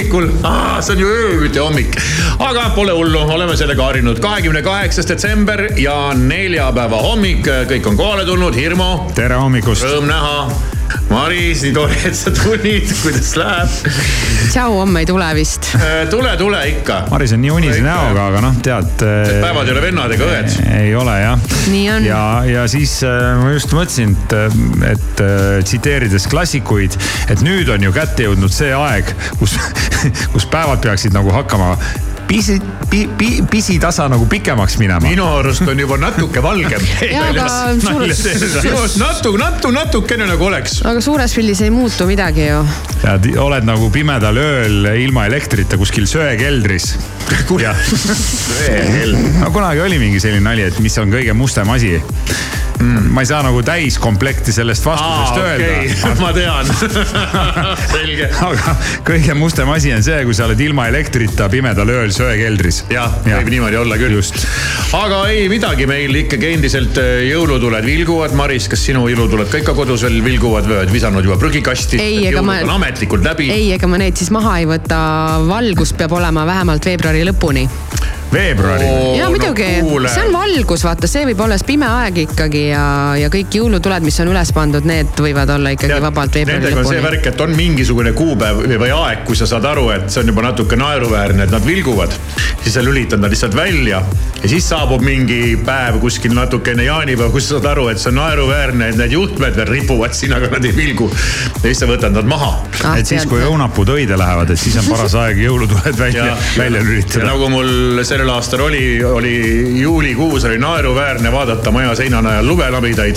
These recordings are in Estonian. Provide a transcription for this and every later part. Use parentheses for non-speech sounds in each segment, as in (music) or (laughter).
hommikul, see on ju ööbiti hommik. aga pole hullu, oleme sellega harjunud. kahekümne kaheksas detsember ja neljapäeva hommik, kõik on kohale tulnud, Hirmu. tere hommikust. Rõõm näha Maris, nii tore, et sa tulid, kuidas läheb? tšau, homme ei tule vist. Äh, tule, tule ikka. Maris on nii unise näoga, aga noh, tead. Need päevad ei ole vennad ega õed. ei ole jah. nii on. ja, ja siis äh, ma just mõtlesin, et, et tsiteerides klassikuid, et nüüd on ju kätte jõudnud see aeg, kus, (laughs) (laughs) kus päevad peaksid nagu hakkama pisi, pi, pi, pisitasa nagu pikemaks minema. minu arust on juba natuke valgem (laughs) natu, natu, natukene nagu oleks. aga suures pildis ei muutu midagi ju. tead, oled nagu pimedal ööl ilma elektrita kuskil söekeldris. (laughs) no kunagi oli mingi selline nali, et mis on kõige mustem asi mm.. ma ei saa nagu täiskomplekti sellest vastusest Aa, öelda okay. (laughs) ma tean (laughs) selge. aga kõige mustem asi on see, kui sa oled ilma elektrita pimedal ööl söekeldris. jah ja., võib niimoodi olla küll. just. aga ei midagi, meil ikkagi endiselt äh, jõulutuled vilguvad. Maris, kas sinu jõulutuled ka ikka kodus veel vilguvad või oled visanud juba prügikasti? ei, ega ma. ametlikult läbi. ei, ega ma neid siis maha ei võta. valgus peab olema vähemalt veebruari lõpuni veebruari ja muidugi no,, see on valgus, vaata, see võib olla siis pime aeg ikkagi ja, ja kõik jõulutuled, mis on üles pandud, need võivad olla ikkagi Tead, vabalt veebruari lõpuni. Nendega on see värk, et on mingisugune kuupäev või aeg, kui sa saad aru, et see on juba natuke naeruväärne, et nad vilguvad. siis sa lülitad nad lihtsalt välja ja siis saabub mingi päev kuskil natuke enne jaanipäeva, kus sa saad aru, et see on naeruväärne, et need juhtmed veel ripuvad siin, aga nad ei vilgu. ja siis sa võtad nad maha ah,. et siis, kui õunapuud õide lähevad, et siis on paras aeg jõulutuled välja, välja lülitada. nagu mul see sellel aastal oli, oli juulikuus oli naeruväärne vaadata maja seina najal lumelabidaid.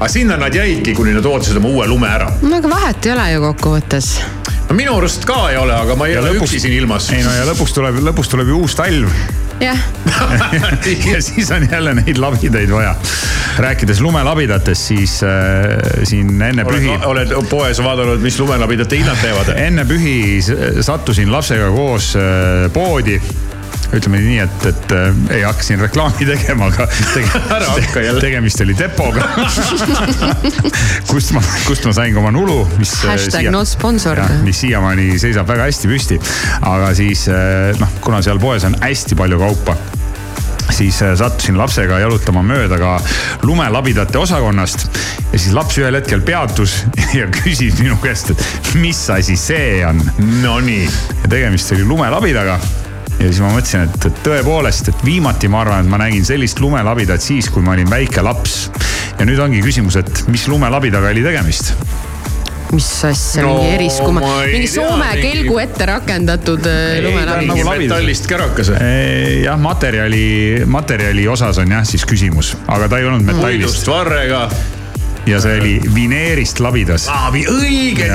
aga sinna nad jäidki, kuni nad ootasid oma uue lume ära. no aga vahet ei ole ju kokkuvõttes no minu arust ka ei ole, aga ma ei ja ole lõpuks, üksi siin ilmas. ei no ja lõpuks tuleb, lõpuks tuleb ju uus talv. jah (laughs) ja siis on jälle neid labidaid vaja. rääkides lumelabidatest, siis äh, siin enne pühi. oled poes vaadanud, mis lumelabidate hinnad teevad? enne pühi sattusin lapsega koos äh, poodi ütleme nii, et, et äh, ei hakka siin reklaami (laughs) tegema, aga tege, (laughs) ära hakka jälle. tegemist oli depoga (laughs) kust ma, kust ma sain ka oma nulu, mis. Äh, Hashtag siia, not sponsor. mis siiamaani seisab väga hästi püsti. aga siis äh, noh, kuna seal poes on hästi palju kaupa siis äh, sattusin lapsega jalutama mööda ka lumelabidate osakonnast. ja siis laps ühel hetkel peatus ja küsis minu käest, et mis asi see on. Nonii. ja tegemist oli lumelabidaga ja siis ma mõtlesin, et, et tõepoolest, et viimati ma arvan, et ma nägin sellist lumelabidat siis, kui ma olin väike laps. ja nüüd ongi küsimus, et mis lumelabidaga oli tegemist? mis asja no,, mingi eriskuma, mingi Soome tea, kelgu ette rakendatud äh, lumelabi. nagu metallist kärakas. jah, materjali, materjali osas on jah siis küsimus, aga ta ei olnud metallist. puidust varrega. ja see oli vineerist labidas. õige,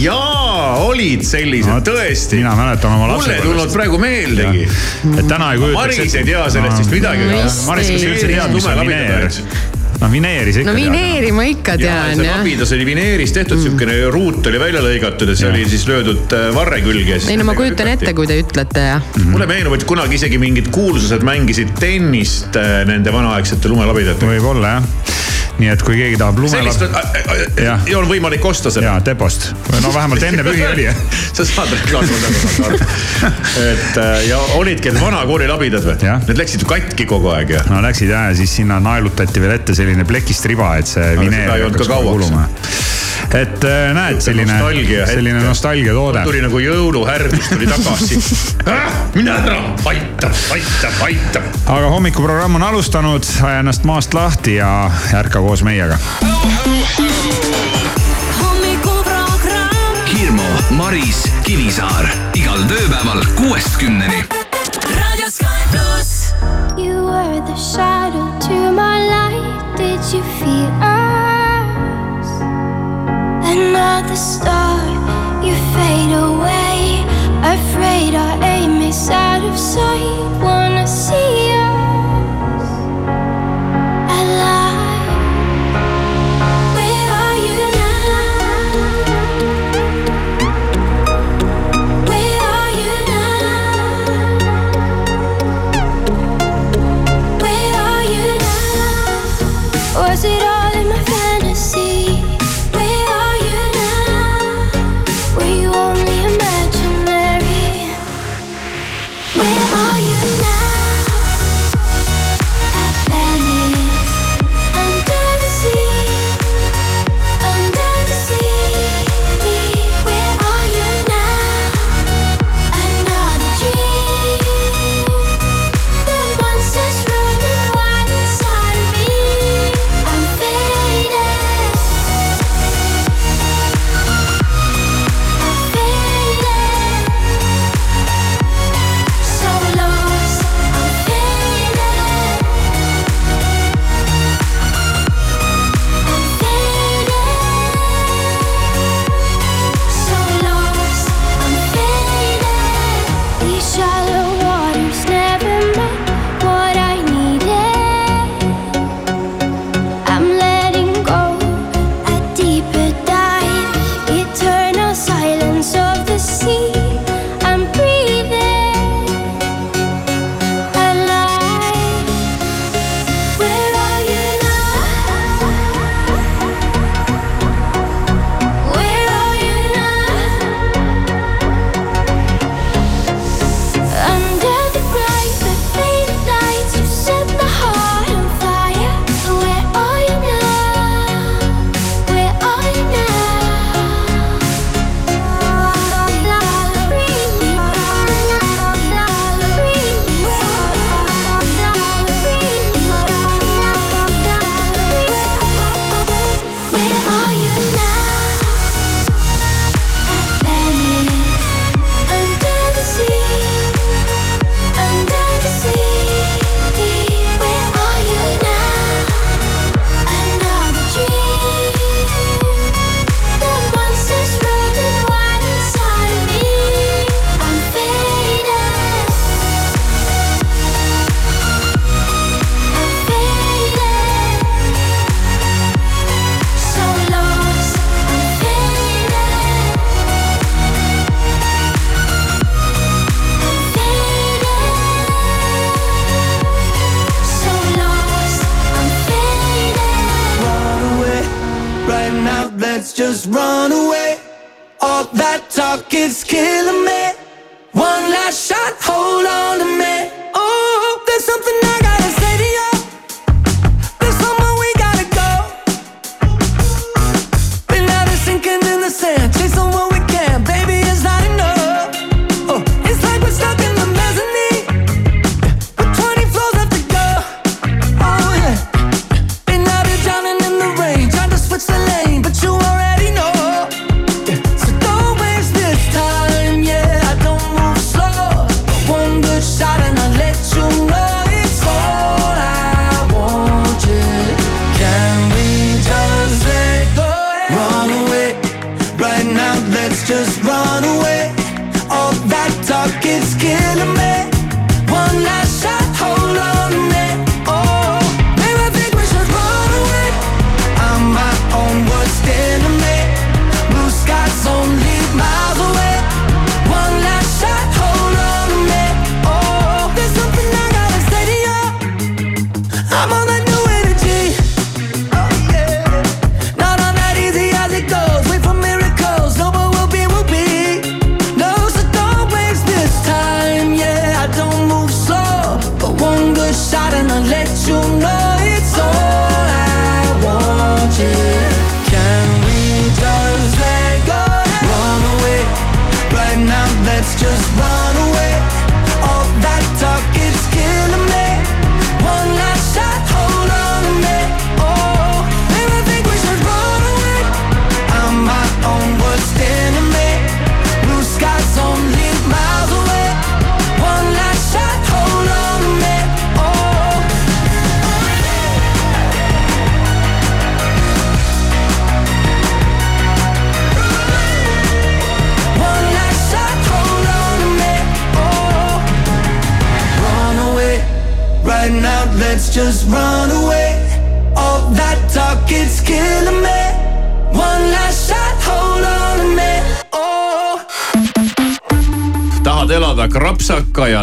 jaa olid sellised no,, tõesti. mina mäletan oma lapsepõlvest. mulle ei tulnud praegu meeldegi. et täna ei kujutaks. Maris ei tea sellest vist midagi. Maris, kas sa üldse tead, mis on vineer? no vineeri sa ikka no, no vineeri ma ikka tean jah. labidas oli vineerist tehtud mm., siukene ruut oli välja lõigatud ja see ja. oli siis löödud äh, varre külge. ei no ma kujutan ette, kui te ütlete jah mm -hmm.. mulle meenub, et kunagi isegi mingid kuulsused mängisid tennist äh, nende vanaaegsete lumelabidatega. võib-olla jah nii et kui keegi tahab lumela. sellist ja. ja on võimalik osta seda. ja depost, no vähemalt enne pühi oli (laughs) sa saad reklaami et äh, ja olidki need vana koolilabidad või? Need läksid ju katki kogu aeg ja. no läksid ja, ja siis sinna naelutati veel ette selline plekist riba, et see vineer hakkaks kuluma et äh, näed, selline, selline nostalgiatoode. tuli nagu jõuluhärdus tuli tagasi (laughs) ah, mine ära, aitab, aitab, aitab. aga hommikuprogramm on alustanud, aja ennast maast lahti ja ärka koos meiega. hommikuprogramm. Hirmu, Maris, Kivisaar igal tööpäeval kuuest kümneni. raadio Sky pluss. You were the shadow to my light, did you feel? Another star, you fade away, afraid our aim is out of sight, wanna see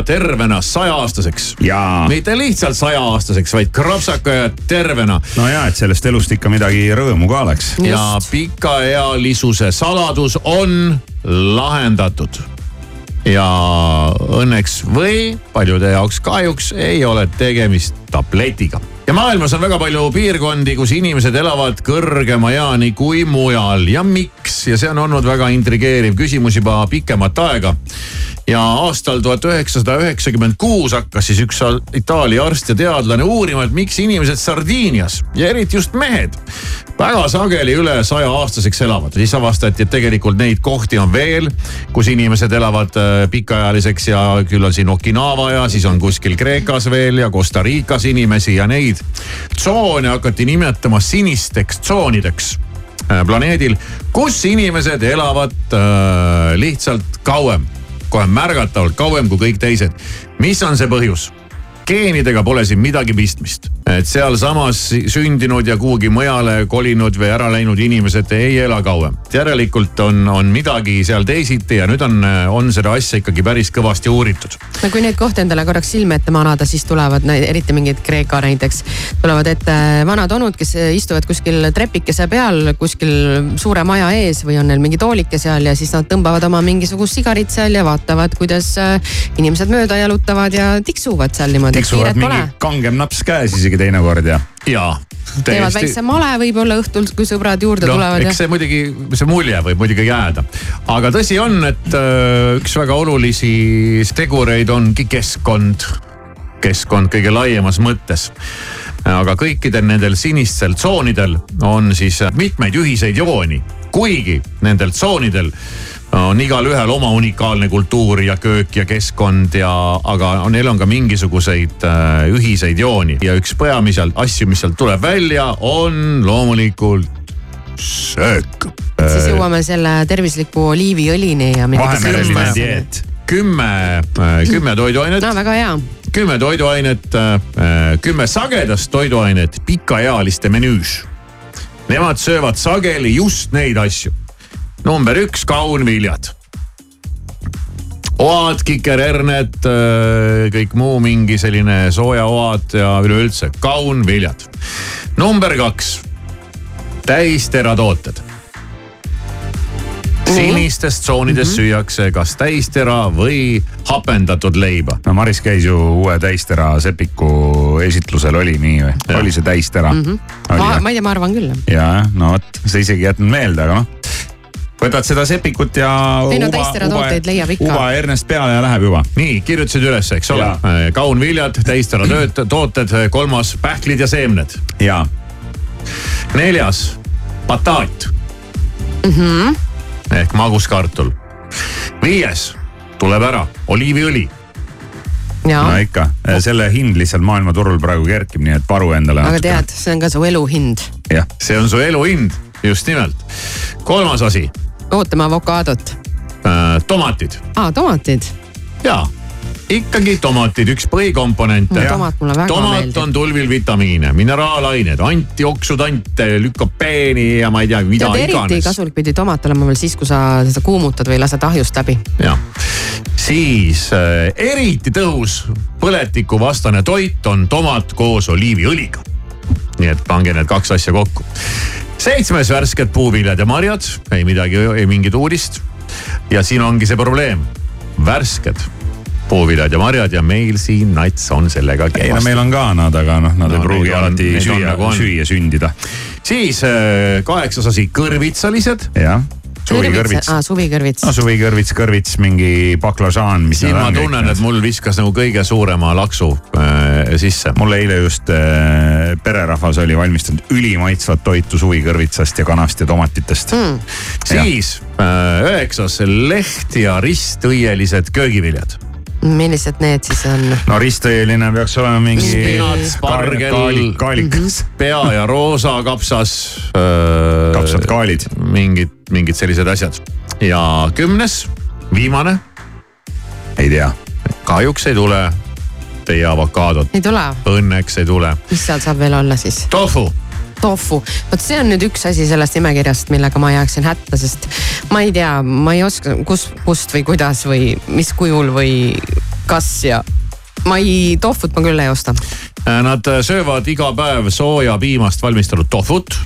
tervena sajaaastaseks? jaa. mitte lihtsalt sajaaastaseks, vaid krapsaka ja tervena. no ja, et sellest elust ikka midagi rõõmu ka oleks. ja pikaealisuse saladus on lahendatud. ja õnneks või paljude jaoks kahjuks ei ole tegemist tabletiga ja maailmas on väga palju piirkondi, kus inimesed elavad kõrgema eani kui mujal ja miks ja see on olnud väga intrigeeriv küsimus juba pikemat aega. Ja aastal tuhat üheksasada üheksakümmend kuus hakkas siis üks Itaalia arst ja teadlane uurima, et miks inimesed Sardiinias ja eriti just mehed väga sageli üle saja aastaseks elavad. siis avastati, et tegelikult neid kohti on veel, kus inimesed elavad äh, pikaealiseks ja küll on siin Okinawa ja siis on kuskil Kreekas veel ja Costa Ricas inimesi ja neid tsoone hakati nimetama sinisteks tsoonideks äh, planeedil, kus inimesed elavad äh, lihtsalt kauem, kohe märgatavalt kauem kui kõik teised. mis on see põhjus? Geenidega pole siin midagi pistmist. et sealsamas sündinud ja kuhugi mujale kolinud või ära läinud inimesed ei ela kauem. järelikult on, on midagi seal teisiti ja nüüd on, on seda asja ikkagi päris kõvasti uuritud. no kui neid kohti endale korraks silme ette manada, siis tulevad eriti mingid Kreeka näiteks, tulevad ette vanad onud, kes istuvad kuskil trepikese peal kuskil suure maja ees või on neil mingi toolike seal ja siis nad tõmbavad oma mingisugust sigarit seal ja vaatavad, kuidas äh, inimesed mööda jalutavad ja tiksuvad seal niimoodi tiksuvad mingi kangem naps käes isegi teinekord ja. jaa. teevad väikse male võib-olla õhtul, kui sõbrad juurde no, tulevad. eks see muidugi, see mulje võib muidugi jääda. aga tõsi on, et äh, üks väga olulisi tegureid ongi keskkond. keskkond kõige laiemas mõttes aga kõikidel nendel sinistel tsoonidel on siis mitmeid ühiseid jooni, kuigi nendel tsoonidel on igalühel oma unikaalne kultuur ja köök ja keskkond ja, aga neil on ka mingisuguseid äh, ühiseid jooni ja üks peamisi asju, mis sealt tuleb välja, on loomulikult söök. siis jõuame selle tervisliku oliiviõlini ja. vahemereline dieet. kümme, äh, kümme toiduainet. no väga hea. kümme toiduainet, äh, kümme sagedast toiduainet pikaealiste menüüs. Nemad söövad sageli just neid asju number üks, kaunviljad. oad, kikerherned, äh, kõik muu mingi selline soojaoad ja üleüldse kaunviljad. number kaks, täisteratooted sinistes tsoonides mm -hmm. süüakse kas täistera või hapendatud leiba. no Maris käis ju uue täistera sepiku esitlusel oli nii või? oli see täistera mm? -hmm. ma, ma ei tea, ma arvan küll. ja, no vot, sa isegi ei jätnud meelde, aga noh võtad seda sepikut ja. ei no täisteratooteid leiab ikka. uba hernest peale ja läheb juba. nii, kirjutasid üles, eks ole. kaunviljad, täisteratööd, (clears throat) tooted, kolmas pähklid ja seemned. ja. neljas, bataat mm. -hmm. ehk maguskartul. viies, tuleb ära, oliiviõli no ikka, selle hind lihtsalt maailmaturul praegu kerkib, nii et varu endale. aga tead, see on ka su elu hind. jah, see on su elu hind, just nimelt. kolmas asi ootame avokaadot äh,. tomatid. aa, tomatid. jaa, ikkagi tomatid, üks põhikomponente tomat mulle väga tomat meeldib. on tulvil vitamiine, mineraalained, antioksüdante, lükopeeni ja ma ei tea, mida tead, iganes. eriti kasulik pidi tomat olema veel siis, kui sa seda kuumutad või lased ahjust läbi. jah, siis äh, eriti tõhus põletikuvastane toit on tomat koos oliiviõliga. Nii et pange need kaks asja kokku seitsmes värsked puuviljad ja marjad, ei midagi, ei mingit uudist. ja siin ongi see probleem, värsked puuviljad ja marjad ja meil siin nats on sellega ei no kehvasti. meil on ka nad, aga noh, nad No ei pruugi alati süüa nagu süüa sündida. siis äh, kaheksas asi, kõrvitsalised. Suvikõrvits. aa, suvikõrvits. no suvikõrvits, kõrvits, mingi baklažaan, mis siin ma tunnen, et mul viskas nagu kõige suurema laksu äh, sisse. mul eile just äh, pererahvas oli valmistanud ülimaitsvat toitu suvikõrvitsast ja kanast ja tomatitest mm.. siis äh, üheksas leht ja ristõielised köögiviljad. millised need siis on? no ristõeline peaks olema mingi Spinats, spargel. kaalik, kaalikas mm, pea ja roosa kapsas äh,. kapsad, kaalid. mingid, mingid sellised asjad ja kümnes, viimane, ei tea, kahjuks ei tule teie avokaadot, ei tule? õnneks ei tule. mis seal saab veel olla siis? tofu tofu, vot see on nüüd üks asi sellest nimekirjast, millega ma jääksin hätta, sest ma ei tea, ma ei oska, kus, kust või kuidas või mis kujul või kas ja ma ei, tofut ma küll ei osta. Nad söövad iga päev sooja piimast valmistatud tofut.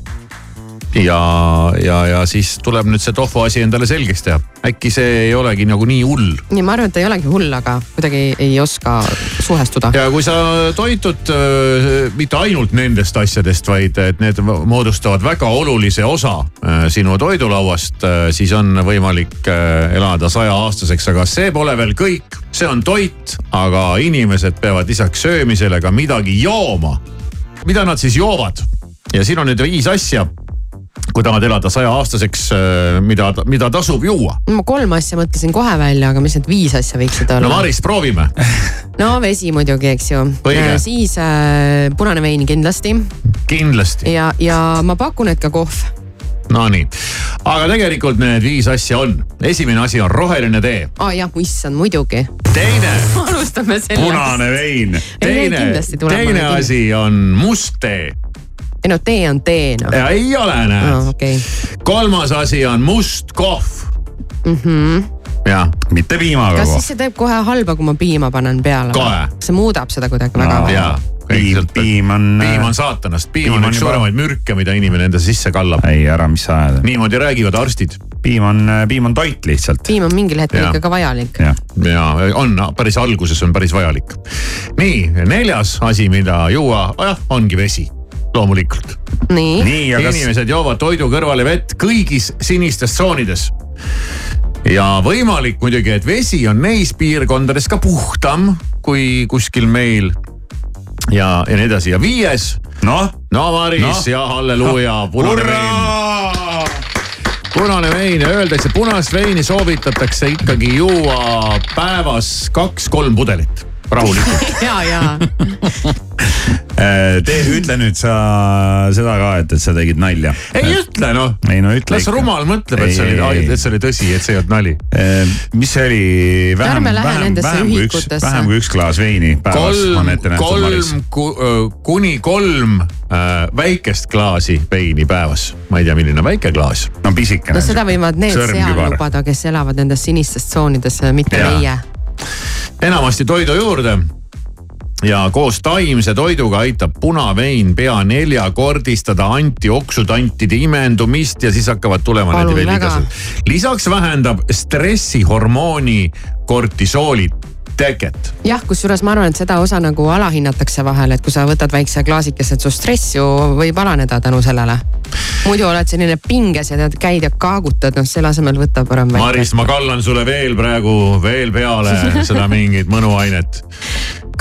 Ja, ja, ja siis tuleb nüüd see tofu asi endale selgeks teha. äkki see ei olegi nagu nii hull. nii, ma arvan, et ei olegi hull, aga kuidagi ei oska suhestuda. ja kui sa toitud äh, mitte ainult nendest asjadest, vaid et need moodustavad väga olulise osa äh, sinu toidulauast äh,, siis on võimalik äh, elada sajaaastaseks, aga see pole veel kõik. see on toit, aga inimesed peavad lisaks söömisele ka midagi jooma. mida nad siis joovad? ja siin on nüüd viis asja kui tahad elada sajaaastaseks, mida, mida tasub juua? ma kolm asja mõtlesin kohe välja, aga mis need viis asja võiksid olla? no Maris, proovime no vesi muidugi, eks ju. siis äh, punane vein kindlasti. kindlasti. ja, ja ma pakun, et ka kohv. Nonii, aga tegelikult need viis asja on. esimene asi on roheline tee. aa oh, jah, issand muidugi. teine (laughs) alustame sellest. punane vein. teine, teine asi on must tee ei no tee on tee noh. ei ole näed no,. Okay. kolmas asi on must kohv mm. -hmm. jah. mitte piimaga kas siis see teeb kohe halba, kui ma piima panen peale? see muudab seda kuidagi no, väga väga? piim, piim on. piim on saatanast, piim on üks suuremaid mürke, mida inimene enda sisse kallab. ei, ära, mis sa ajad. niimoodi räägivad arstid. piim on, piim on toit lihtsalt. piim on mingil hetkel ikka ka vajalik. ja, ja on päris alguses on päris vajalik. nii, neljas asi, mida juua, jah, ongi vesi loomulikult. nii, nii. inimesed joovad toidu kõrvale vett kõigis sinistes tsoonides. ja võimalik muidugi, et vesi on neis piirkondades ka puhtam kui kuskil meil. ja, ja nii edasi ja viies. noh. no Maris no. ja halleluuja no., punane vein. punane vein ja öeldakse, punast veini soovitatakse ikkagi juua päevas kaks-kolm pudelit rahulikult ja, ja tee, ütle nüüd sa seda ka, et, et sa tegid nalja. ei ütle noh. ei no ütle las rumal mõtleb, et see oli, et see oli tõsi, et see ei olnud nali. mis see oli? vähem, vähem, vähem kui üks, vähem kui üks klaas veini päevas kolm, on ette nähtud Maris. Ku, kuni kolm äh, väikest klaasi veini päevas. ma ei tea, milline väike klaas. no pisikene. no seda võivad need seal lubada, kes elavad nendes sinistes tsoonides, mitte meie enamasti toidu juurde ja koos taimse toiduga aitab punavein pea neljakordistada antioksüdantide imendumist ja siis hakkavad tulema need veel igasugused. lisaks vähendab stressihormooni kortisooli teket. jah, kusjuures ma arvan, et seda osa nagu alahinnatakse vahel, et kui sa võtad väikse klaasikese, et su stress ju võib alaneda tänu sellele. muidu oled selline pinges ja tead, käid ja kaagutad, noh selle asemel võta parem väike. Maris, ma kallan sulle veel praegu veel peale (laughs) seda mingit mõnuainet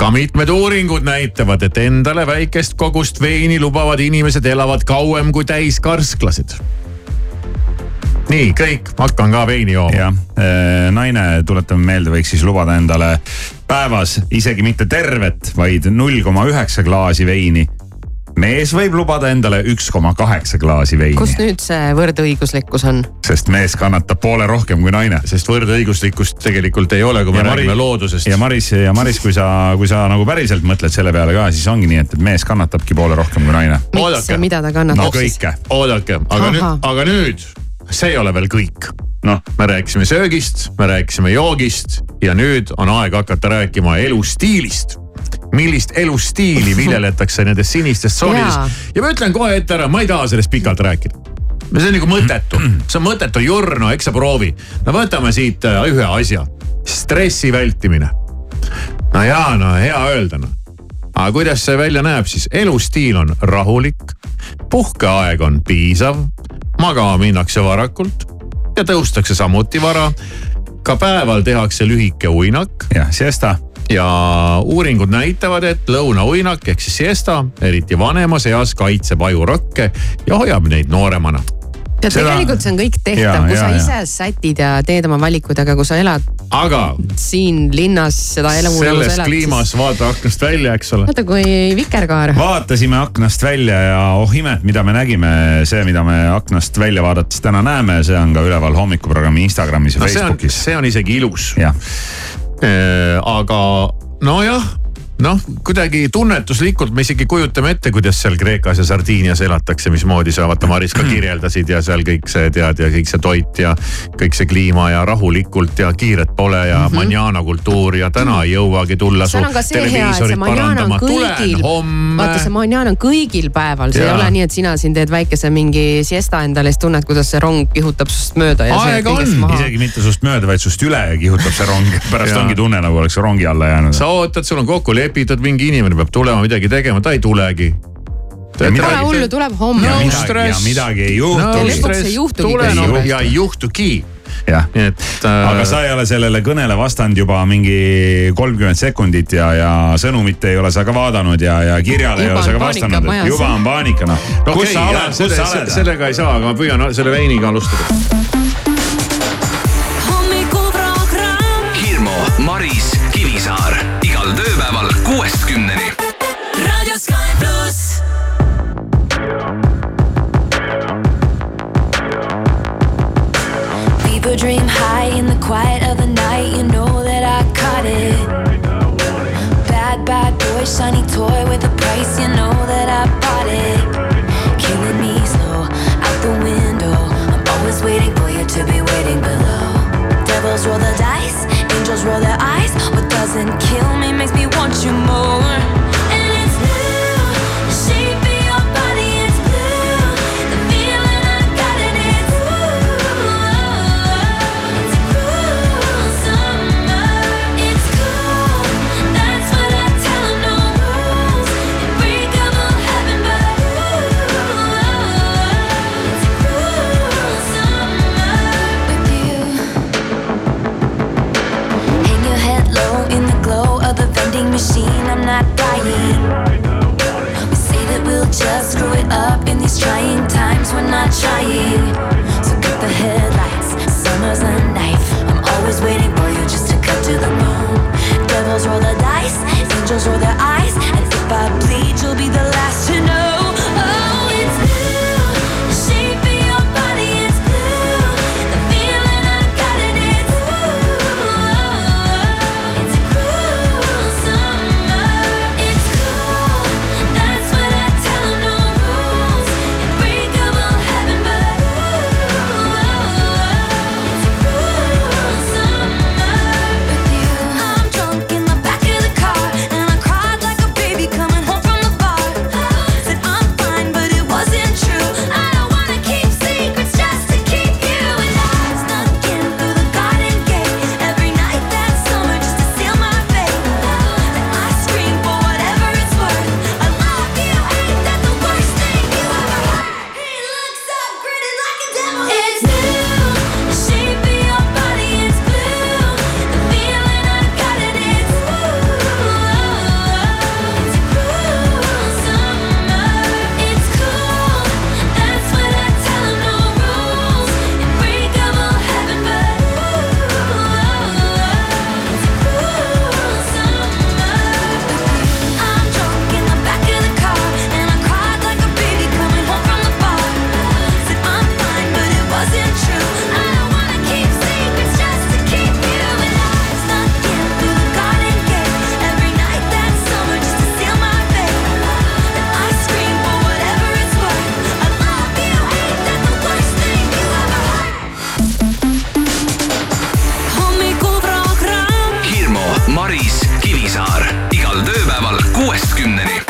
ka mitmed uuringud näitavad, et endale väikest kogust veini lubavad inimesed elavad kauem kui täiskarsklased nii, kõik, hakkan ka veini jooma. jah, naine, tuletame meelde, võiks siis lubada endale päevas isegi mitte tervet, vaid null koma üheksa klaasi veini. mees võib lubada endale üks koma kaheksa klaasi veini. kus nüüd see võrdõiguslikkus on? sest mees kannatab poole rohkem kui naine. sest võrdõiguslikkust tegelikult ei ole, kui me räägime loodusest. ja Maris, ja Maris, kui sa, kui sa nagu päriselt mõtled selle peale ka, siis ongi nii, et, et mees kannatabki poole rohkem kui naine. miks ja mida ta kannatab no, siis? oodake, aga Aha. nüüd, aga nüüd see ei ole veel kõik. noh, me rääkisime söögist, me rääkisime joogist ja nüüd on aeg hakata rääkima elustiilist. millist elustiili (laughs) viljeletakse nendes sinistes tsoonides ja ma ütlen kohe ette ära, ma ei taha sellest pikalt rääkida see on nagu mõttetu, see on mõttetu jurno, eks sa proovi. no võtame siit ühe asja, stressi vältimine. no jaa, no hea öelda noh. aga kuidas see välja näeb siis? elustiil on rahulik, puhkeaeg on piisav, magama minnakse varakult ja tõustakse samuti vara. ka päeval tehakse lühike uinak. jah, siesta ja uuringud näitavad, et lõunauinak ehk siis siesta, eriti vanemas eas, kaitseb ajurakke ja hoiab neid nooremana ja Seda... tegelikult see on kõik tehtav, kui ja, sa ise ja. sätid ja teed oma valikud, aga kui sa elad aga siin linnas seda elu. selles elad, kliimas siis... vaata aknast välja, eks ole. vaata kui vikerkaar. vaatasime aknast välja ja oh imet, mida me nägime, see, mida me aknast välja vaadates täna näeme, see on ka üleval hommikuprogrammi Instagramis ja no, Facebookis. see on isegi ilus. jah äh, aga nojah noh, kuidagi tunnetuslikult me isegi kujutame ette, kuidas seal Kreekas ja Sardiinias elatakse, mismoodi sa vaata Maris ka kirjeldasid ja seal kõik see tead ja kõik see toit ja kõik see kliima ja rahulikult ja kiiret pole ja mm -hmm. manjana kultuur ja täna ei jõuagi tulla su televiisorit parandama, tulen homme. vaata, see manjana on kõigil päeval, see ja. ei ole nii, et sina siin teed väikese mingi siesta endale, siis tunned, kuidas see rong kihutab sinust mööda. aega on, isegi mitte sinust mööda, vaid sinust üle kihutab see rong, pärast ongi tunne nagu oleks rongi alla jäänud. sa ootad, sul on kokku lepitud lepitud, mingi inimene peab tulema midagi tegema, ta ei tulegi. Pole hullu, tuleb homme. ja midagi, ja midagi ei juhtu no,. lõpuks ei juhtugi. tulen ja ei juhtugi jah, et äh.... aga sa ei ole sellele kõnele vastanud juba mingi kolmkümmend sekundit ja, ja sõnumit ei ole sa ka vaadanud ja, ja kirjale juba ei ole sa ka vastanud, et juba on paanika noh no,. kus okay, sa oled, kus sa oled? sellega ei saa, aga ma püüan selle veiniga alustada. Quiet of the night. You know that I caught it. Bad, bad boy, shiny toy with a price. You know that I bought it. Killing me slow out the window. I'm always waiting for you to be waiting below. Devils roll the dice, angels roll their eyes. What doesn't kill me makes me want you more. I'm dying. We say that we'll just screw it up in these trying times, we're not trying. kuuestkümneni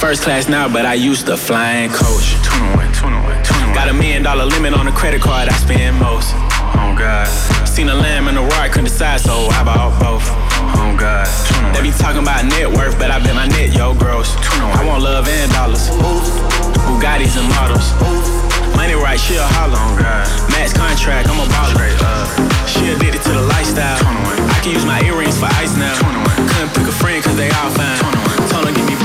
first class now, but I used to flying coach. Got a million dollar limit on the credit card I spend most. Oh God. Seen a lamb and a roar, couldn't decide, so I bought both. Oh God. They be talking about net worth, but I bet my net yo gross. I want love and dollars. Bugattis and models. Money right, she a holler. Oh God. Max contract, I'm a baller. She addicted to the lifestyle. I can use my earrings for ice now. Couldn't pick a friend cause they all fine. Told her give me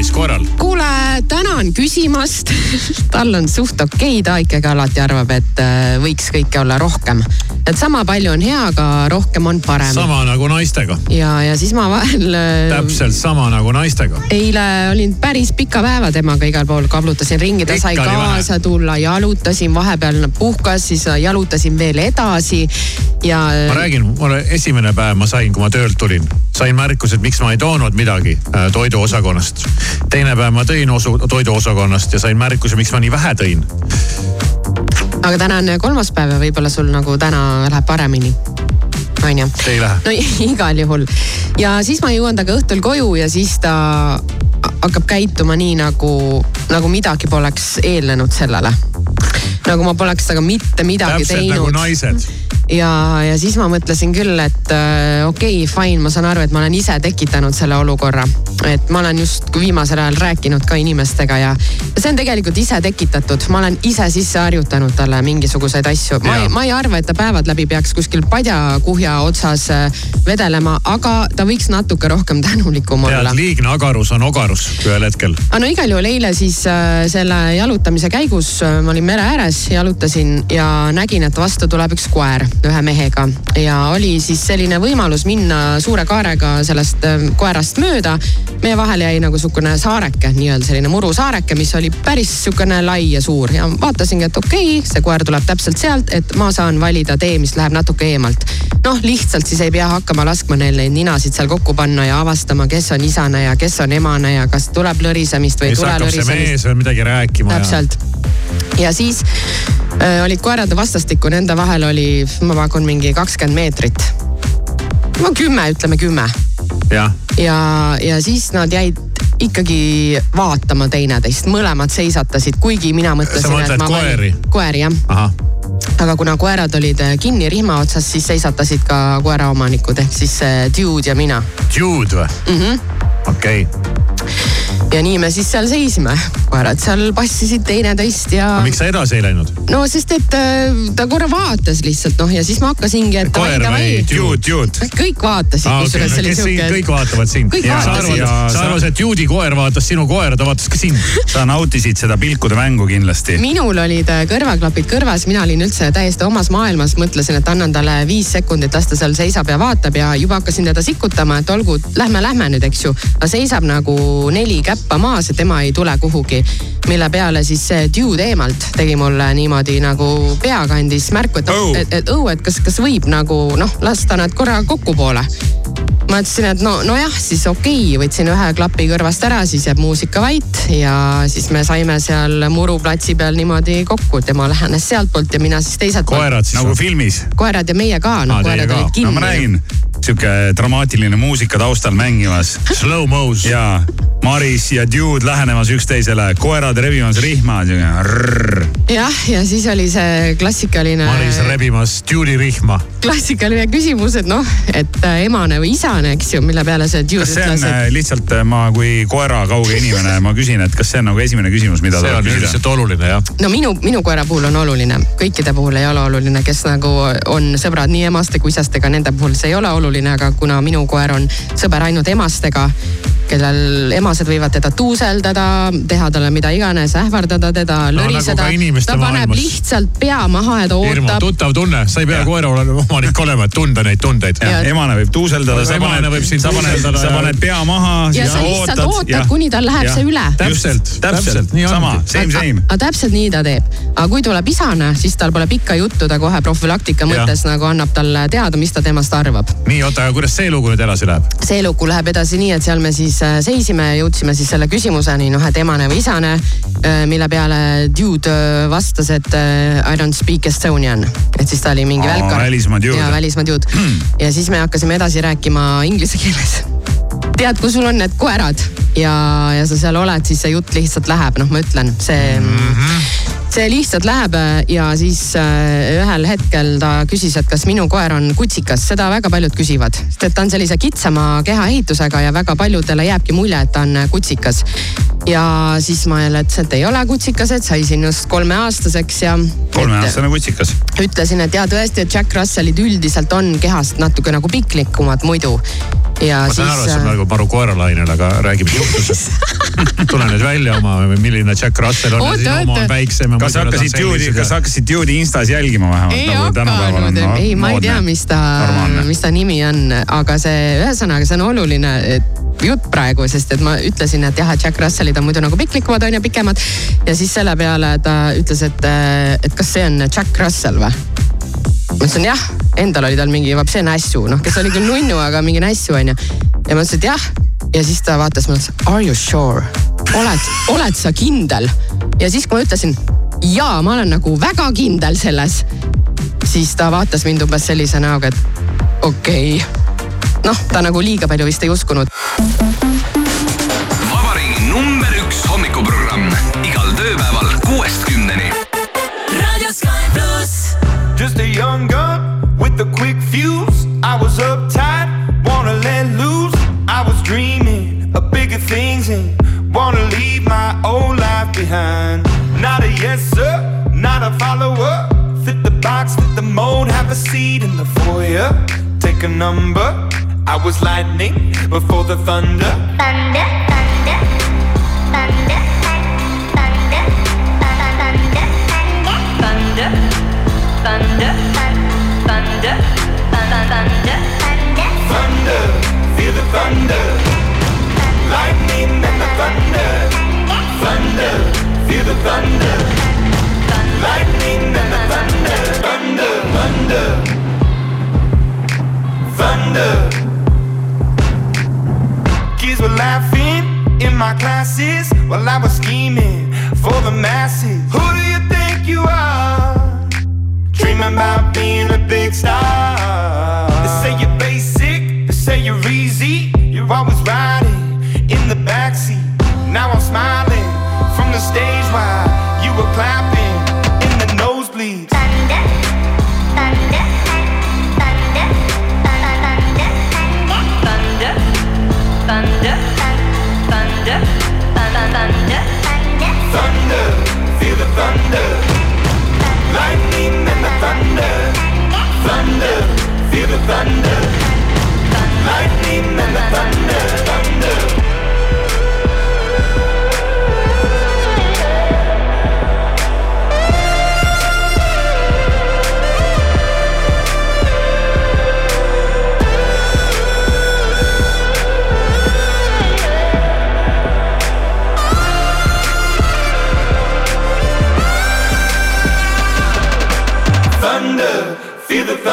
Maris, korral? kuule, tänan küsimast. (laughs) tal on suht okei okay., ta ikkagi alati arvab, et äh, võiks kõike olla rohkem. Et sama palju on hea, aga rohkem on parem. sama nagu naistega, ja, ja siis ma vahel. täpselt sama nagu naistega. eile olin päris pika päeva temaga igal pool, kablutasin ringi, ta sai Ikka vähe. kaasa tulla, jalutasin, vahepeal puhkas, siis jalutasin veel edasi ja. ma räägin, mulle esimene päev ma sain, kui ma töölt tulin, sain märkuse, et miks ma ei toonud midagi äh, toiduosakonnast. teine päev ma tõin osu toiduosakonnast ja sain märkuse, miks ma nii vähe tõin. Aga täna on kolmas päev ja võib-olla sul nagu täna läheb paremini. onju. ei lähe. no (laughs) igal juhul ja siis ma jõuan temaga õhtul koju ja siis ta hakkab käituma nii nagu, nagu midagi poleks eelnenud sellele. nagu ma poleks temaga mitte midagi täpselt teinud nagu naised. ja, ja siis ma mõtlesin küll, et äh, okei okay,, fine, ma saan aru, et ma olen ise tekitanud selle olukorra. et ma olen just viimasel ajal rääkinud ka inimestega ja see on tegelikult ise tekitatud, ma olen ise sisse harjutanud talle mingisuguseid asju. ma ei, ma ei arva, et ta päevad läbi peaks kuskil padjakuhja otsas äh, vedelema, aga ta võiks natuke rohkem (laughs) tänulikum olla tead, liigne agarus on ogarus ühel hetkel. aga no igal juhul eile siis äh, selle jalutamise käigus äh, ma olin mere ääres, jalutasin ja nägin, et vastu tuleb üks koer ühe mehega ja oli siis selline võimalus minna suure kaarega sellest äh, koerast mööda. meie vahele jäi nagu sihukene saareke, nii-öelda selline murusaareke, mis oli päris sihukene lai ja suur ja vaatasingi, et okei okay,, see koer tuleb täpselt sealt, et ma saan valida tee, mis läheb natuke eemalt. noh, lihtsalt siis ei pea hakkama laskma neil neid ninasid seal kokku panna ja avastama, kes on isane ja kes on emane ja kas tuleb lõrisemist või ei tule lõrisemist. mees veel midagi rääkima. täpselt. ja siis äh, olid koerad vastastikku, nende vahel oli, ma pakun mingi kakskümmend meetrit. no kümme, ütleme kümme jah, ja, ja siis nad jäid ikkagi vaatama teineteist, mõlemad seisatasid, kuigi mina mõtlesin. Sa mõtled koeri? koeri jah, aga kuna koerad olid äh, kinni rihma otsas, siis seisatasid ka koeraomanikud ehk siis äh, dude ja mina Jude või mm. -hmm. okei okay., ja nii me siis seal seisime, koerad seal passisid teineteist ja. miks sa edasi ei läinud? no sest, et äh, ta korra vaatas lihtsalt noh ja siis ma hakkasingi, et. koer või kõik vaatasid ah,, kusjuures okay. see oli siuke. kõik vaatavad sind. sa arvasid, et juudi koer vaatas sinu koera, ta vaatas ka sind. sa nautisid seda pilkude mängu kindlasti. minul olid äh, kõrvaklapid kõrvas, mina olin üldse täiesti omas maailmas, mõtlesin, et annan talle viis sekundit, las ta seal seisab ja vaatab ja juba hakkasin teda sikutama, et olgu, lähme, lähme nüüd, eks ju. ta seisab nagu neli käppa maas ja tema ei tule kuhugi. mille peale siis see dude eemalt tegi mulle niimoodi nagu peaga andis märku, et oh., et, et õu, et kas, kas võib nagu noh, lasta nad korra kokkupoole ma ütlesin, et no, nojah, siis okei okay., võtsin ühe klapi kõrvast ära, siis jääb muusika vait ja siis me saime seal muruplatsi peal niimoodi kokku, tema lähenes sealtpoolt ja mina siis teiselt poolt. koerad siis nagu filmis? koerad ja meie ka, noh koerad olid kinni. no ma nägin, sihuke dramaatiline muusika taustal mängimas. Slow-mo's. jaa Maris ja Dude lähenemas üksteisele, koerad rebimas rihma. jah, ja siis oli see klassikaline. Maris rebimas Dude'i rihma. klassikaline küsimus, et noh, et äh, emane või isane, eks ju, mille peale see Dude ütles. kas see on et... Äh, lihtsalt äh, ma kui koera kauge inimene, ma küsin, et kas see on nagu esimene küsimus, mida see on üldiselt oluline jah? no minu, minu koera puhul on oluline, kõikide puhul ei ole oluline, kes nagu on sõbrad nii emaste kui isastega, nende puhul see ei ole oluline, aga kuna minu koer on sõber ainult emastega, kellel ema emased võivad teda tuuseldada, teha talle mida iganes, ähvardada teda, lõriseda no,. Nagu ta paneb maailmas. lihtsalt pea maha ja ta ootab. tuttav tunne, sa ei pea koera omanik olema, et tunda neid tundeid. emane võib tuuseldada, sa paned, sa paned, sa paned pea maha. ja sa lihtsalt ootad, ootad, kuni tal läheb ja. see üle. täpselt, täpselt, sama, same, same. aga täpselt nii ta teeb. aga kui tuleb isane, siis tal pole pikka juttu, ta kohe profülaktika mõttes nagu annab talle teada, mis ta temast arvab. nii, oota, aga kuidas see lugu nüüd edasi läheb? see lugu läheb edasi nii, et seal me siis äh, seisime jõudsime siis selle küsimuseni, noh, et emane või isane. Äh, mille peale dude äh, vastas, et I don't speak Estonian. et siis ta oli mingi oh, välkar. välismaa dude. ja välismaa dude hmm. ja siis me hakkasime edasi rääkima inglise keeles tead, kui sul on need koerad ja, ja sa seal oled, siis see jutt lihtsalt läheb, noh, ma ütlen, see mm. -hmm see lihtsalt läheb ja siis ühel hetkel ta küsis, et kas minu koer on kutsikas, seda väga paljud küsivad, sest et ta on sellise kitsama kehaehitusega ja väga paljudele jääbki mulje, et ta on kutsikas. ja siis ma jälle ütlesin, et ei ole kutsikas, et sai sinust kolmeaastaseks ja. kolmeaastane kutsikas. ütlesin, et ja tõesti, et Jack Russellid üldiselt on kehast natuke nagu piklikumad muidu ja ma saan siis... aru, et sa praegu maru koeralainel, aga räägi, mis (laughs) juhtus tule nüüd välja oma, milline Jack Russell on. oota, oota. Kas sa hakkasid Dude'i, kas sa hakkasid Dude'i Instas jälgima vähemalt? ei nagu hakanud, ei, ma ei tea, mis ta, mis ta nimi on, aga see, ühesõnaga, see on oluline jutt praegu, sest et ma ütlesin, et jah, et Jack Russellid on muidu nagu piklikumad on ju, pikemad. ja siis selle peale ta ütles, et, et kas see on Jack Russell või? ma ütlesin jah, endal oli tal mingi vapse nässu, noh, kes oli küll nunnu, aga mingi nässu onju. ja ma ütlesin, et jah. ja siis ta vaatas mulle, ütles are you sure? oled, oled sa kindel? ja siis, kui ma ütlesin jaa, ma olen nagu väga kindel selles, siis ta vaatas mind umbes sellise näoga, et okei okay.. noh, ta nagu liiga palju vist ei uskunud. vabariigi number üks hommikuprogramm igal tööpäeval kuuest kümneni. Just a young gun follower. Fit the box, fit the mold, have a seat in the foyer. Take a number. I was lightning before the thunder. Thunder, thunder, thunder, thunder, thunder, thunder, thunder thunder, thunder, thunder, thunder, feel the thunder, lightning and the thunder, thunder, feel the thunder, lightning and the thunder, thunder, thunder, thunder. Kids were laughing in my classes while I was scheming for the masses. Who do you think you are? Dreaming about being a big star. They say you're basic, they say you're easy. You're always riding in the backseat. Now I'm smiling from the stage while you were clapping thunder. Lightning and the thunder. Thunder, feel the thunder. Lightning and the thunder.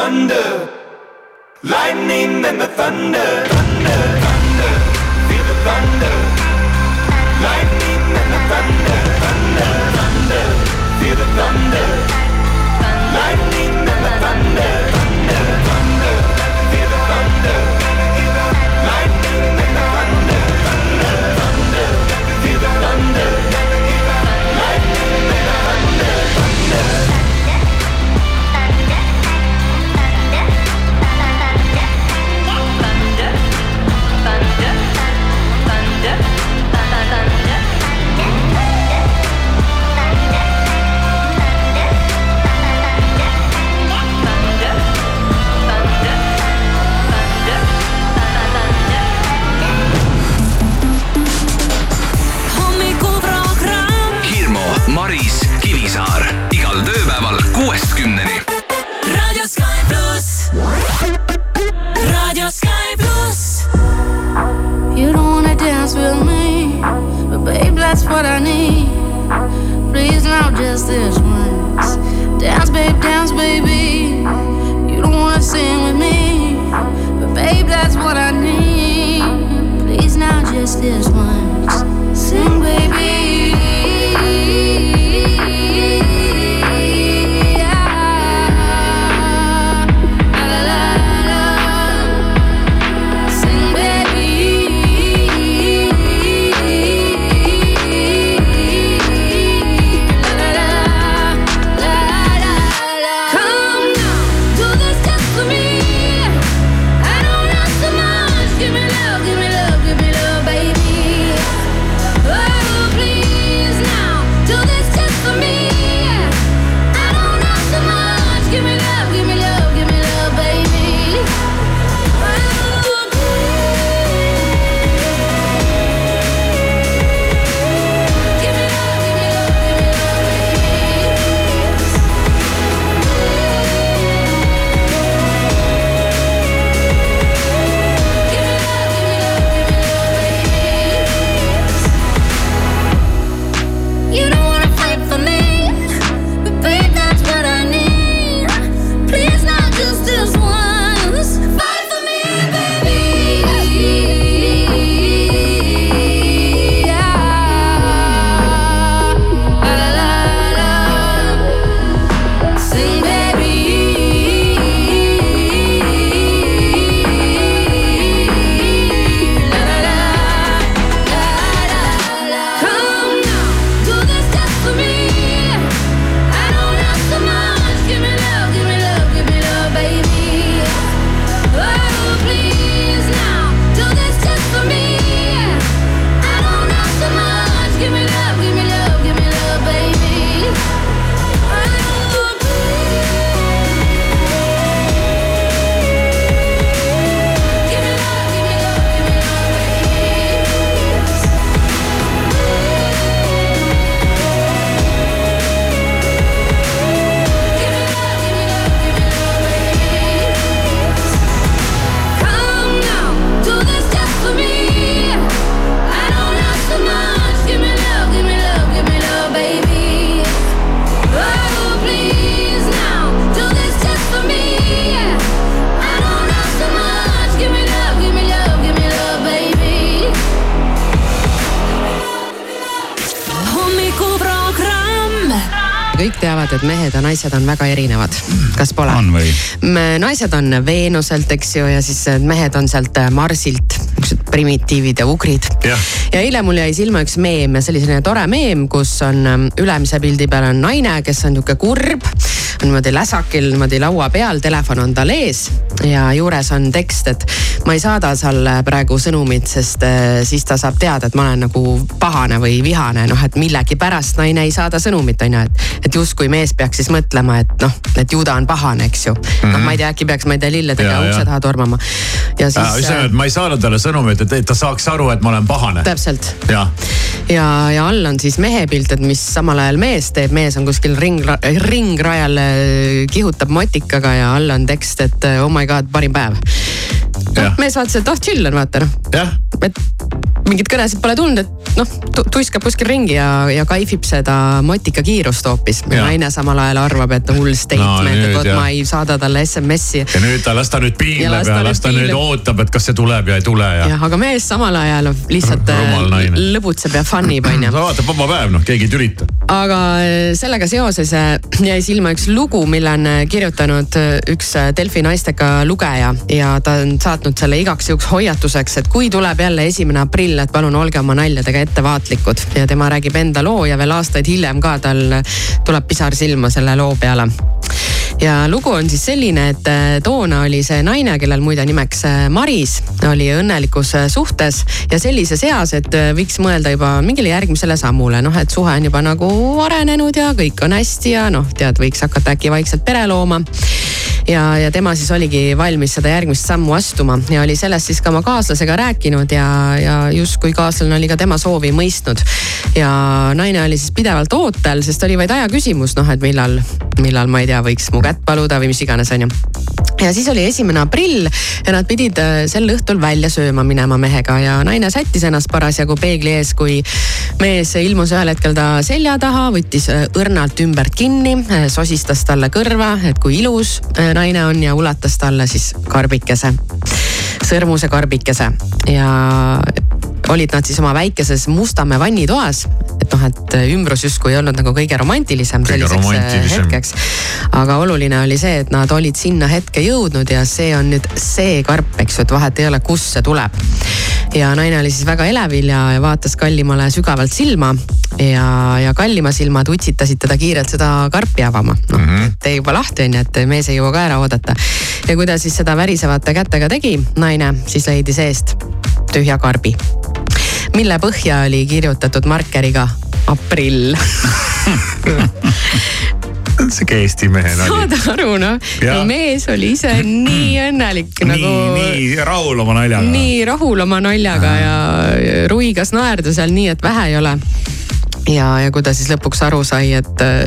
thunder. Lightning and the thunder. Thunder, thunder. Feel the thunder. Lightning and the thunder. Thunder, thunder. Feel the thunder. Lightning. On väga erinevad, kas pole? naised on Veenuselt, eks ju, ja siis mehed on sealt Marsilt niisugused primitiivid ja ugrid. Ja eile mul jäi silma üks meem ja see oli selline tore meem, kus on ähm, ülemise pildi peal on naine, kes on nihuke kurb. on niimoodi läsakil niimoodi laua peal, telefon on tal ees ja juures on tekst, et ma ei saada talle praegu sõnumit, sest äh, siis ta saab teada, et ma olen nagu pahane või vihane, noh, et millegipärast naine ei saada sõnumit, on ju, et. et justkui mees peaks siis mõtlema, et noh, et ju ta on pahane, eks ju mm. -hmm. noh, ma ei tea, äkki peaks, ma ei tea, lilledega ukse taha tormama. ja siis. ühesõnaga, et ma ei saanud talle sõnumit, et, et ta saaks aru, et ma olen pahane. täpselt. Jah, ja, ja all on siis mehe pilt, et mis samal ajal mees teeb, mees on kuskil ring, ringrajal äh, kihutab motikaga ja all on tekst, et äh, oh my god, parim päev. Noh, mees vaatas, et oh chill on vaata noh, jah, et mingeid kõnesid pole tulnud, et noh, tuiskab kuskil ringi ja, ja kaifib seda motika kiirust hoopis. naine samal ajal arvab, et hull statement nüüd et vot ma ei saada talle SMS-i ja nüüd ta, las ta nüüd piinleb las ja, las ta nüüd ootab, et kas see tuleb ja ei tule ja. jah, aga mees samal ajal lihtsalt äh, lõbutseb ja fun ib (clears throat) onju no vaata, vaba päev, noh, keegi ei tülita. aga äh, sellega seoses äh, jäi silma üks lugu, mille on kirjutanud üks Delfi naistega lugeja ja ta on saatnud selle igaks juhuks hoiatuseks, et kui tuleb jälle esimene aprill, et palun olge oma naljadega ettevaatlikud. Ja tema räägib enda loo ja veel aastaid hiljem ka tal tuleb pisar silma selle loo peale ja lugu on siis selline, et äh, toona oli see naine, kellel muide nimeks äh, Maris, oli õnnelikus äh, suhtes ja sellises eas, et võiks mõelda juba mingile järgmisele sammule, noh et suhe on juba nagu arenenud ja kõik on hästi ja noh, tead, võiks hakata äkki vaikselt pere looma ja, ja tema siis oligi valmis seda järgmist sammu astuma ja oli sellest siis ka oma kaaslasega rääkinud ja, ja justkui kaaslane oli ka tema soovi mõistnud. ja naine oli siis pidevalt ootel, sest oli vaid aja küsimus, noh et millal, millal ma ei tea, võiks mu kätt paluda või mis iganes, onju. Ja siis oli esimene aprill ja nad pidid äh, sel õhtul välja sööma minema mehega ja naine sättis ennast parasjagu peegli ees, kui mees ilmus ühel hetkel ta selja taha, võttis äh, õrnalt ümbert kinni, sosistas talle kõrva, et kui ilus äh, naine on ja ulatas talle siis karbikese, sõrmuse karbikese. Ja olid nad siis oma väikeses Mustamäe vannitoas, et noh, et ümbrus justkui ei olnud nagu kõige romantilisem Kõige selliseks äh, romantilisem. hetkeks. aga oluline oli see, et nad olid sinna hetke jõudnud ja see on nüüd see karp, eks ju, et vahet ei ole, kust see tuleb. Ja naine oli siis väga elevil ja, ja vaatas kallimale sügavalt silma ja, ja kallima silmad utsitasid teda kiirelt seda karpi avama. noh mm -hmm., et tee juba lahti on ju, et mees ei jõua ka ära oodata. ja kui ta siis seda värisevate kätega tegi, naine siis leidis eest tühja karbi, mille põhja oli kirjutatud markeriga aprill (laughs) (laughs) sihuke Eesti mehe nali. saad aru noh, mees oli ise nii (clears throat) õnnelik nii nagu, nii rahul oma naljaga. nii rahul oma naljaga ja ruigas naerda seal nii, et vähe ei ole. ja, ja kui ta siis lõpuks aru sai, et äh,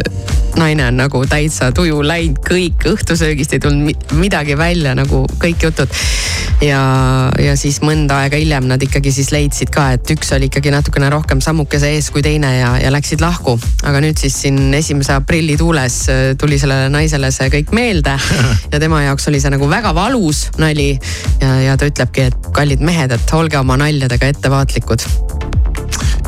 naine on nagu täitsa tuju läinud, kõik õhtusöögist ei tulnud mi- midagi välja nagu kõik jutud. ja, ja siis mõnda aega hiljem nad ikkagi siis leidsid ka, et üks oli ikkagi natukene rohkem sammukese ees kui teine ja, ja läksid lahku. aga nüüd siis siin esimese aprilli tuules äh, tuli sellele naisele see kõik meelde (laughs) ja tema jaoks oli see nagu väga valus nali ja, ja ta ütlebki, et kallid mehed, et olge oma naljadega ettevaatlikud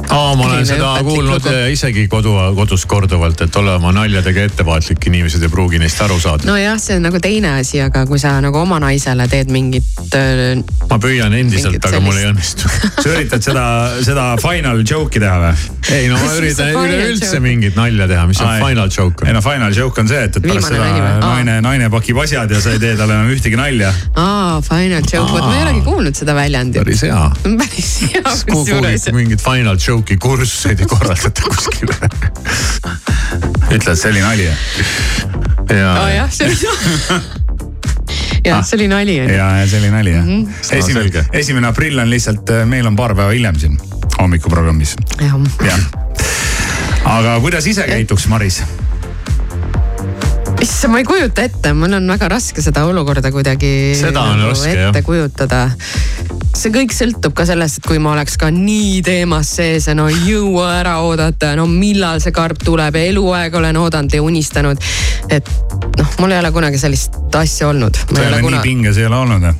aa, ma olen seda kuulnud lugu. isegi kodu, kodus korduvalt, et ole oma naljadega ettevaatlik, inimesed ei pruugi neist aru saada. nojah, see on nagu teine asi, aga kui sa nagu oma naisele teed mingit äh, ma püüan endiselt, aga mul ei sellist- õnnestu. (laughs) sa üritad seda, seda final joke'i teha või? ei no ma üritan üleüldse mingit nalja teha, mis on Ai. final joke ei. no final joke on see, et, et pärast Viimane seda naine, naine pakib asjad ja sa ei tee talle enam ühtegi nalja. aa, final joke, vot ma ei olegi kuulnud seda väljendit. päris hea. (laughs) päris hea kusjuures. mingit final joke'i kursuseid ei korraldata kuskile. ütle, et see oli nali. aa jah, see oli. jah, see oli nali on ju. ja, ja see oli nali jah. (laughs) Mhm. esimene selge., esimene aprill on lihtsalt, meil on paar päeva hiljem siin hommikuprogrammis, jah, jah. aga kuidas ise käituks, Maris? issand, ma ei kujuta ette, mul on väga raske seda olukorda kuidagi Seda on nagu raske, ette jah. kujutada see kõik sõltub ka sellest, et kui ma oleks ka nii teemas sees ja no ei jõua ära oodata no millal see karp tuleb ja eluaeg olen oodanud ja unistanud. et noh, mul ei ole kunagi sellist asja olnud. sa ei ole nii pinges ei ole olnud jah?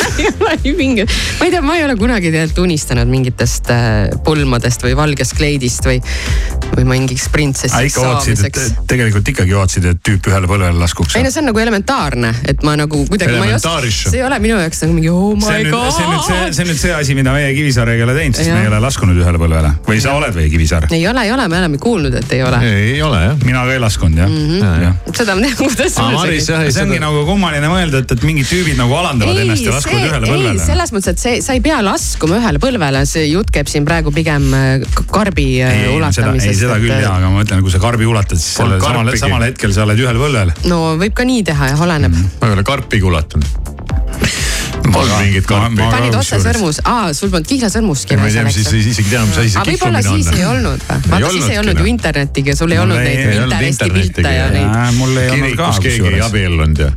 (laughs) ei ole ju mingi, ma ei tea, ma ei ole kunagi tegelikult unistanud mingitest äh, pulmadest või valgest kleidist või, või mingiks printsessiks et tegelikult ikkagi ootasid, et tüüp ühele põlvele laskuks. ei no see on nagu elementaarne, et ma nagu kuidagi, ma ei oska, see ei ole minu jaoks nagu mingi oh my see god. see on nüüd see, see on nüüd see asi, mida meie Kivisaarega ei ole teinud, sest ja. me ei ole laskunud ühele põlvele. või sa oled või Kivisaar? ei ole, ei ole, me oleme kuulnud, et ei ole. ei ole jah. mina ka ei laskunud jah mm. -hmm. Ja. seda ma tean, kuidas see ongi nagu kummaline mõelda, et, et mingid tüübid nagu alandavad ei, ennast ja laskuvad ühele põlvele. ei, selles mõttes, et see, sa ei pea laskuma ühele põlvele, see jutt käib siin praegu pigem äh, karbi äh, ei, ulatamisest. ei, seda küll jaa, aga ma mõtlen, kui sa karbi ulatad, siis sellel samal, samal hetkel sa oled ühel põlvel. no võib ka nii teha jah, oleneb mm. -hmm. ma ei ole karpigi ulatanud polnud mingit karpi. panid otse sõrmus, aa, sul polnud kihlasõrmuski. ma ei tea, siis isegi tea, mis asi see kihvumine on. siis ei olnud või? vaata siis ei olnud ju internetiga, sul ei olnud neid Pinteresti pilte ja neid. mul ei olnud ka. kirikus keegi ei abiellunud ja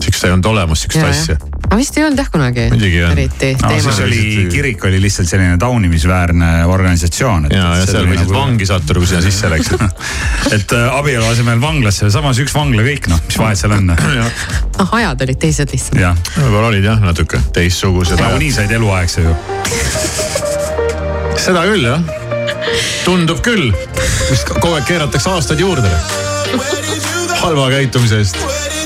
siukest ei olnud olemas, siukest asja. Aga vist ei olnud jah kunagi. muidugi jah. eriti no, teema. siis oli, kirik oli lihtsalt selline taunimisväärne organisatsioon. ja, ja seal võisid nagu... vangi sattuda, kui sinna sisse läksid (laughs) et äh, abielu asemel vanglasse, samas üks vangla kõik noh, mis vahet seal on ah, ajad olid teised lihtsalt. võib-olla olid jah natuke teistsugused. nagunii said eluaegse ju. seda küll jah, tundub küll, vist kogu aeg keeratakse aastaid juurde halva käitumise eest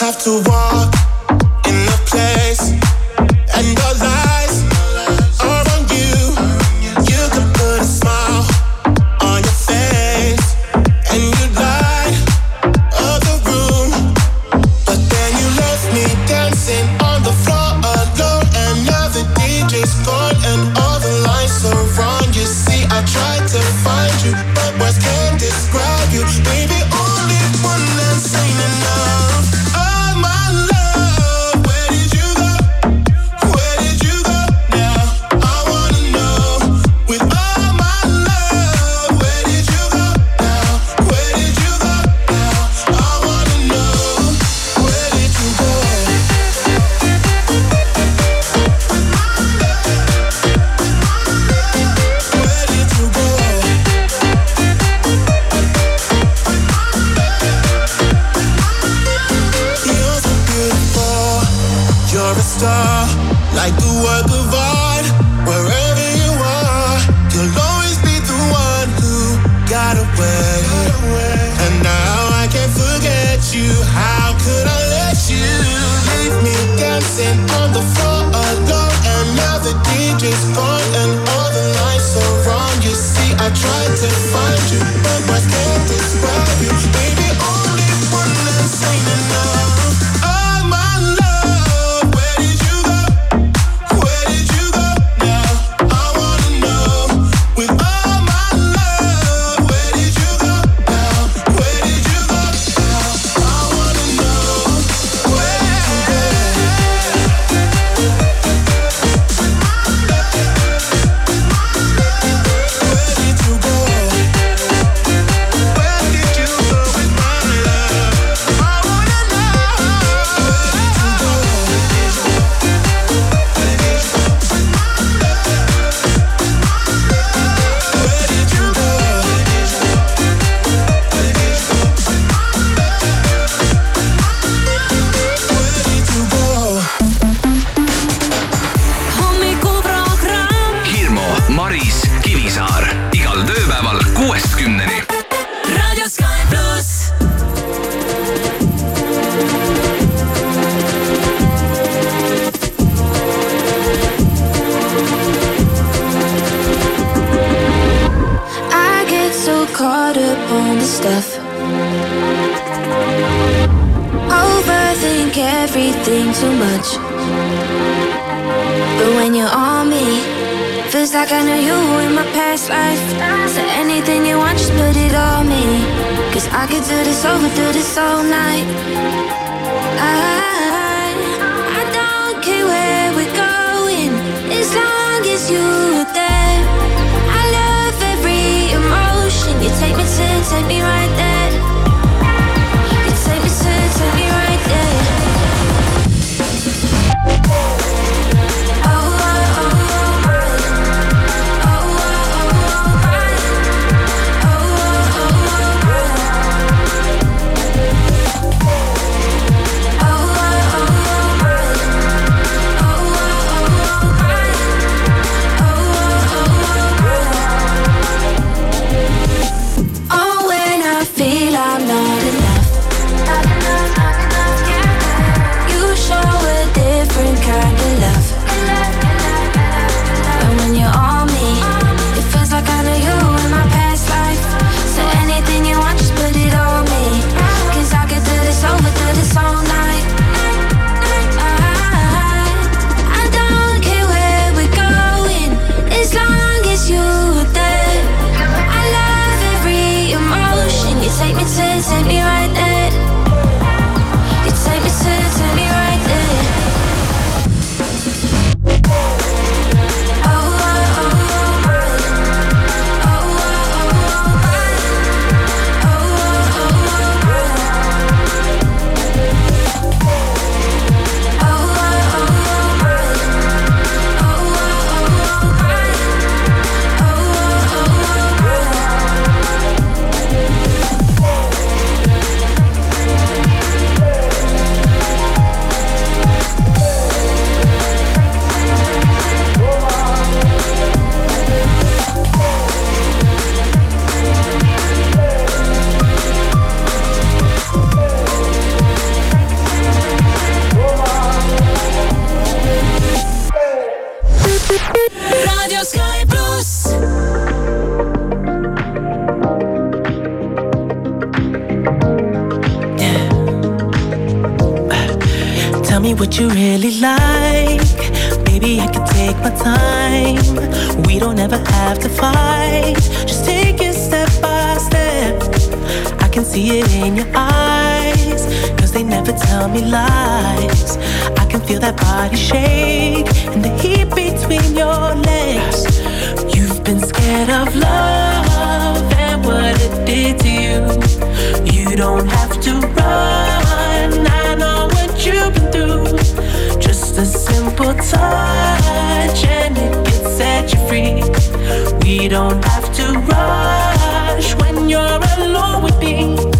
to walk kind of stuff. Overthink everything too much. But when you're on me, feels like I know you in my past life. So anything you want, just put it on me. Cause I could do this over, do this all night. I, I don't care where we're going, as long as you're there. Take me be right there. Really like. Maybe I can take my time. We don't ever have to fight. Just take it step by step. I can see it in your eyes. Cause they never tell me lies. I can feel that body shake and the heat between your legs. You've been scared of love and what it did to you. You don't have to run. I know what you've been through. A simple touch and it can set you free. We don't have to rush when you're alone with me.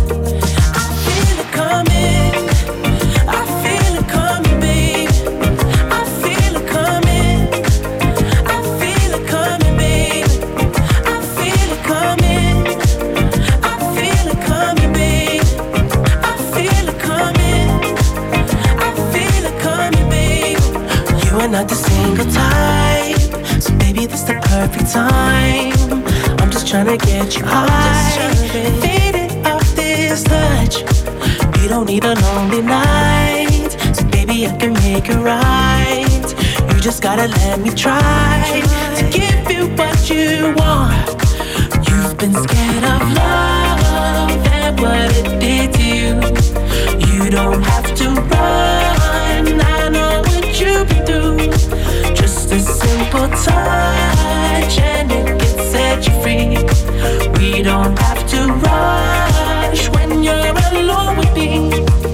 Perfect time. I'm just tryna get you high, faded off this touch. You don't need a lonely night, so baby, I can make it right. You just gotta let me try to give you what you want. You've been scared of love and what it did to you. You don't have to run. I you've been. Just a simple touch and it can set you free. We don't have to rush when you're alone with me.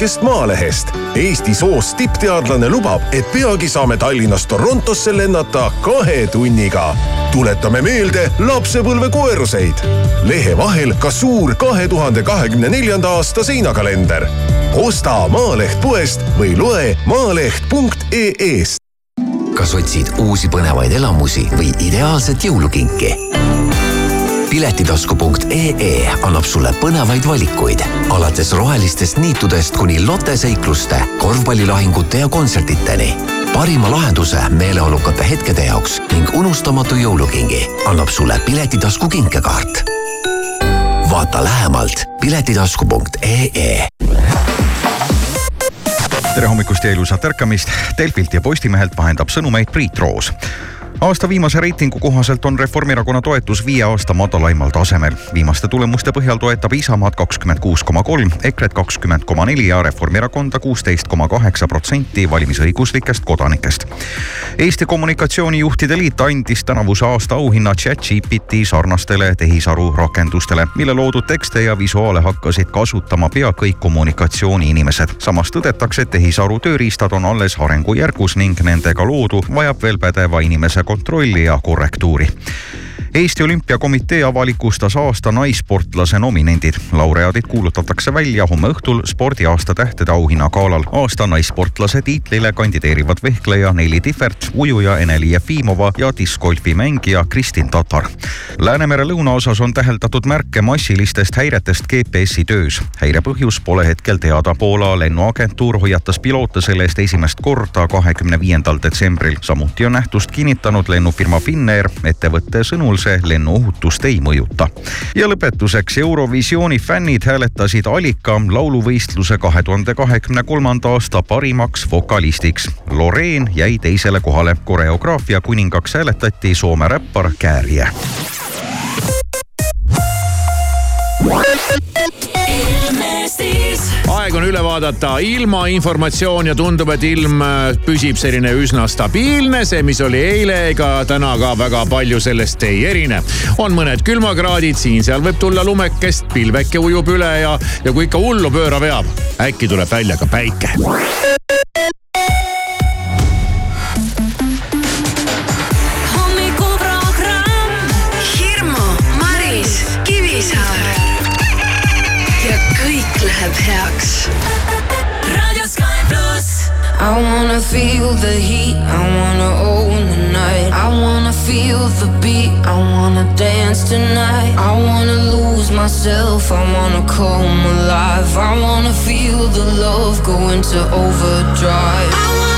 Värskest Maalehest. Eesti soost tippteadlane lubab, et peagi saame Tallinnast Torontosse lennata kahe tunniga. tuletame meelde lapsepõlve koeruseid. lehe vahel ka suur kahe tuhande kahekümne neljanda aasta seinakalender. osta Maaleht poest või loe maaleht.ee-st. kas otsid uusi põnevaid elamusi või ideaalset jõulukinki? piletitasku.ee annab sulle põnevaid valikuid alates rohelistest niitudest kuni loteseikluste, korvpallilahingute ja kontsertideni. parima lahenduse meeleolukate hetkede jaoks ning unustamatu jõulukingi annab sulle Piletitasku kinkekaart. vaata lähemalt piletitasku.ee tere hommikust ja ilusat ärkamist. Delfilt ja Postimehelt vahendab sõnumeid Priit Roos aasta viimase reitingu kohaselt on Reformierakonna toetus viie aasta madalaimal tasemel. viimaste tulemuste põhjal toetab Isamaad kakskümmend kuus koma kolm, EKRE-t kakskümmend koma neli ja Reformierakonda kuusteist koma kaheksa protsenti valimisõiguslikest kodanikest. Eesti Kommunikatsioonijuhtide Liit andis tänavuse aasta auhinna chat-GPT sarnastele tehisaru rakendustele, mille loodud tekste ja visuaale hakkasid kasutama pea kõik kommunikatsiooniinimesed. samas tõdetakse, et tehisaru tööriistad on alles arengujärgus ning nendega loodu vajab veel pädeva inimese kontrolli ja korrektuuri Eesti Olümpiakomitee avalikustas aasta naissportlase nominendid. laureaadid kuulutatakse välja homme õhtul spordiaasta tähtede auhinna galal. aasta naissportlase tiitlile kandideerivad vehkleja Neili Tihvert, ujuja Ene-Li Jefimova ja diskgolfi mängija Kristin Tatar. Läänemere lõunaosas on täheldatud märke massilistest häiretest GPS-i töös. häire põhjus pole hetkel teada. Poola lennuagentuur hoiatas piloote selle eest esimest korda kahekümne viiendal detsembril. samuti on nähtust kinnitanud lennufirma Finnair. ettevõtte sõnul see lennuohutust ei mõjuta. ja lõpetuseks Eurovisiooni fännid hääletasid Alika lauluvõistluse kahe tuhande kahekümne kolmanda aasta parimaks vokalistiks. Loreen jäi teisele kohale, koreograafia kuningaks hääletati Soome räppar Käärie aeg on üle vaadata ilmainformatsioon ja tundub, et ilm äh, püsib selline üsna stabiilne. see, mis oli eile, ega täna ka väga palju sellest ei erine. on mõned külmakraadid, siin-seal võib tulla lumekest, pilveke ujub üle ja, ja kui ikka hullu pööra veab, äkki tuleb välja ka päike. Läheb heaks. Sky pluss. I wanna feel the heat, I wanna own the night. I wanna feel the beat, I wanna dance tonight. I wanna lose myself, I wanna come alive. I wanna feel the love go into overdrive.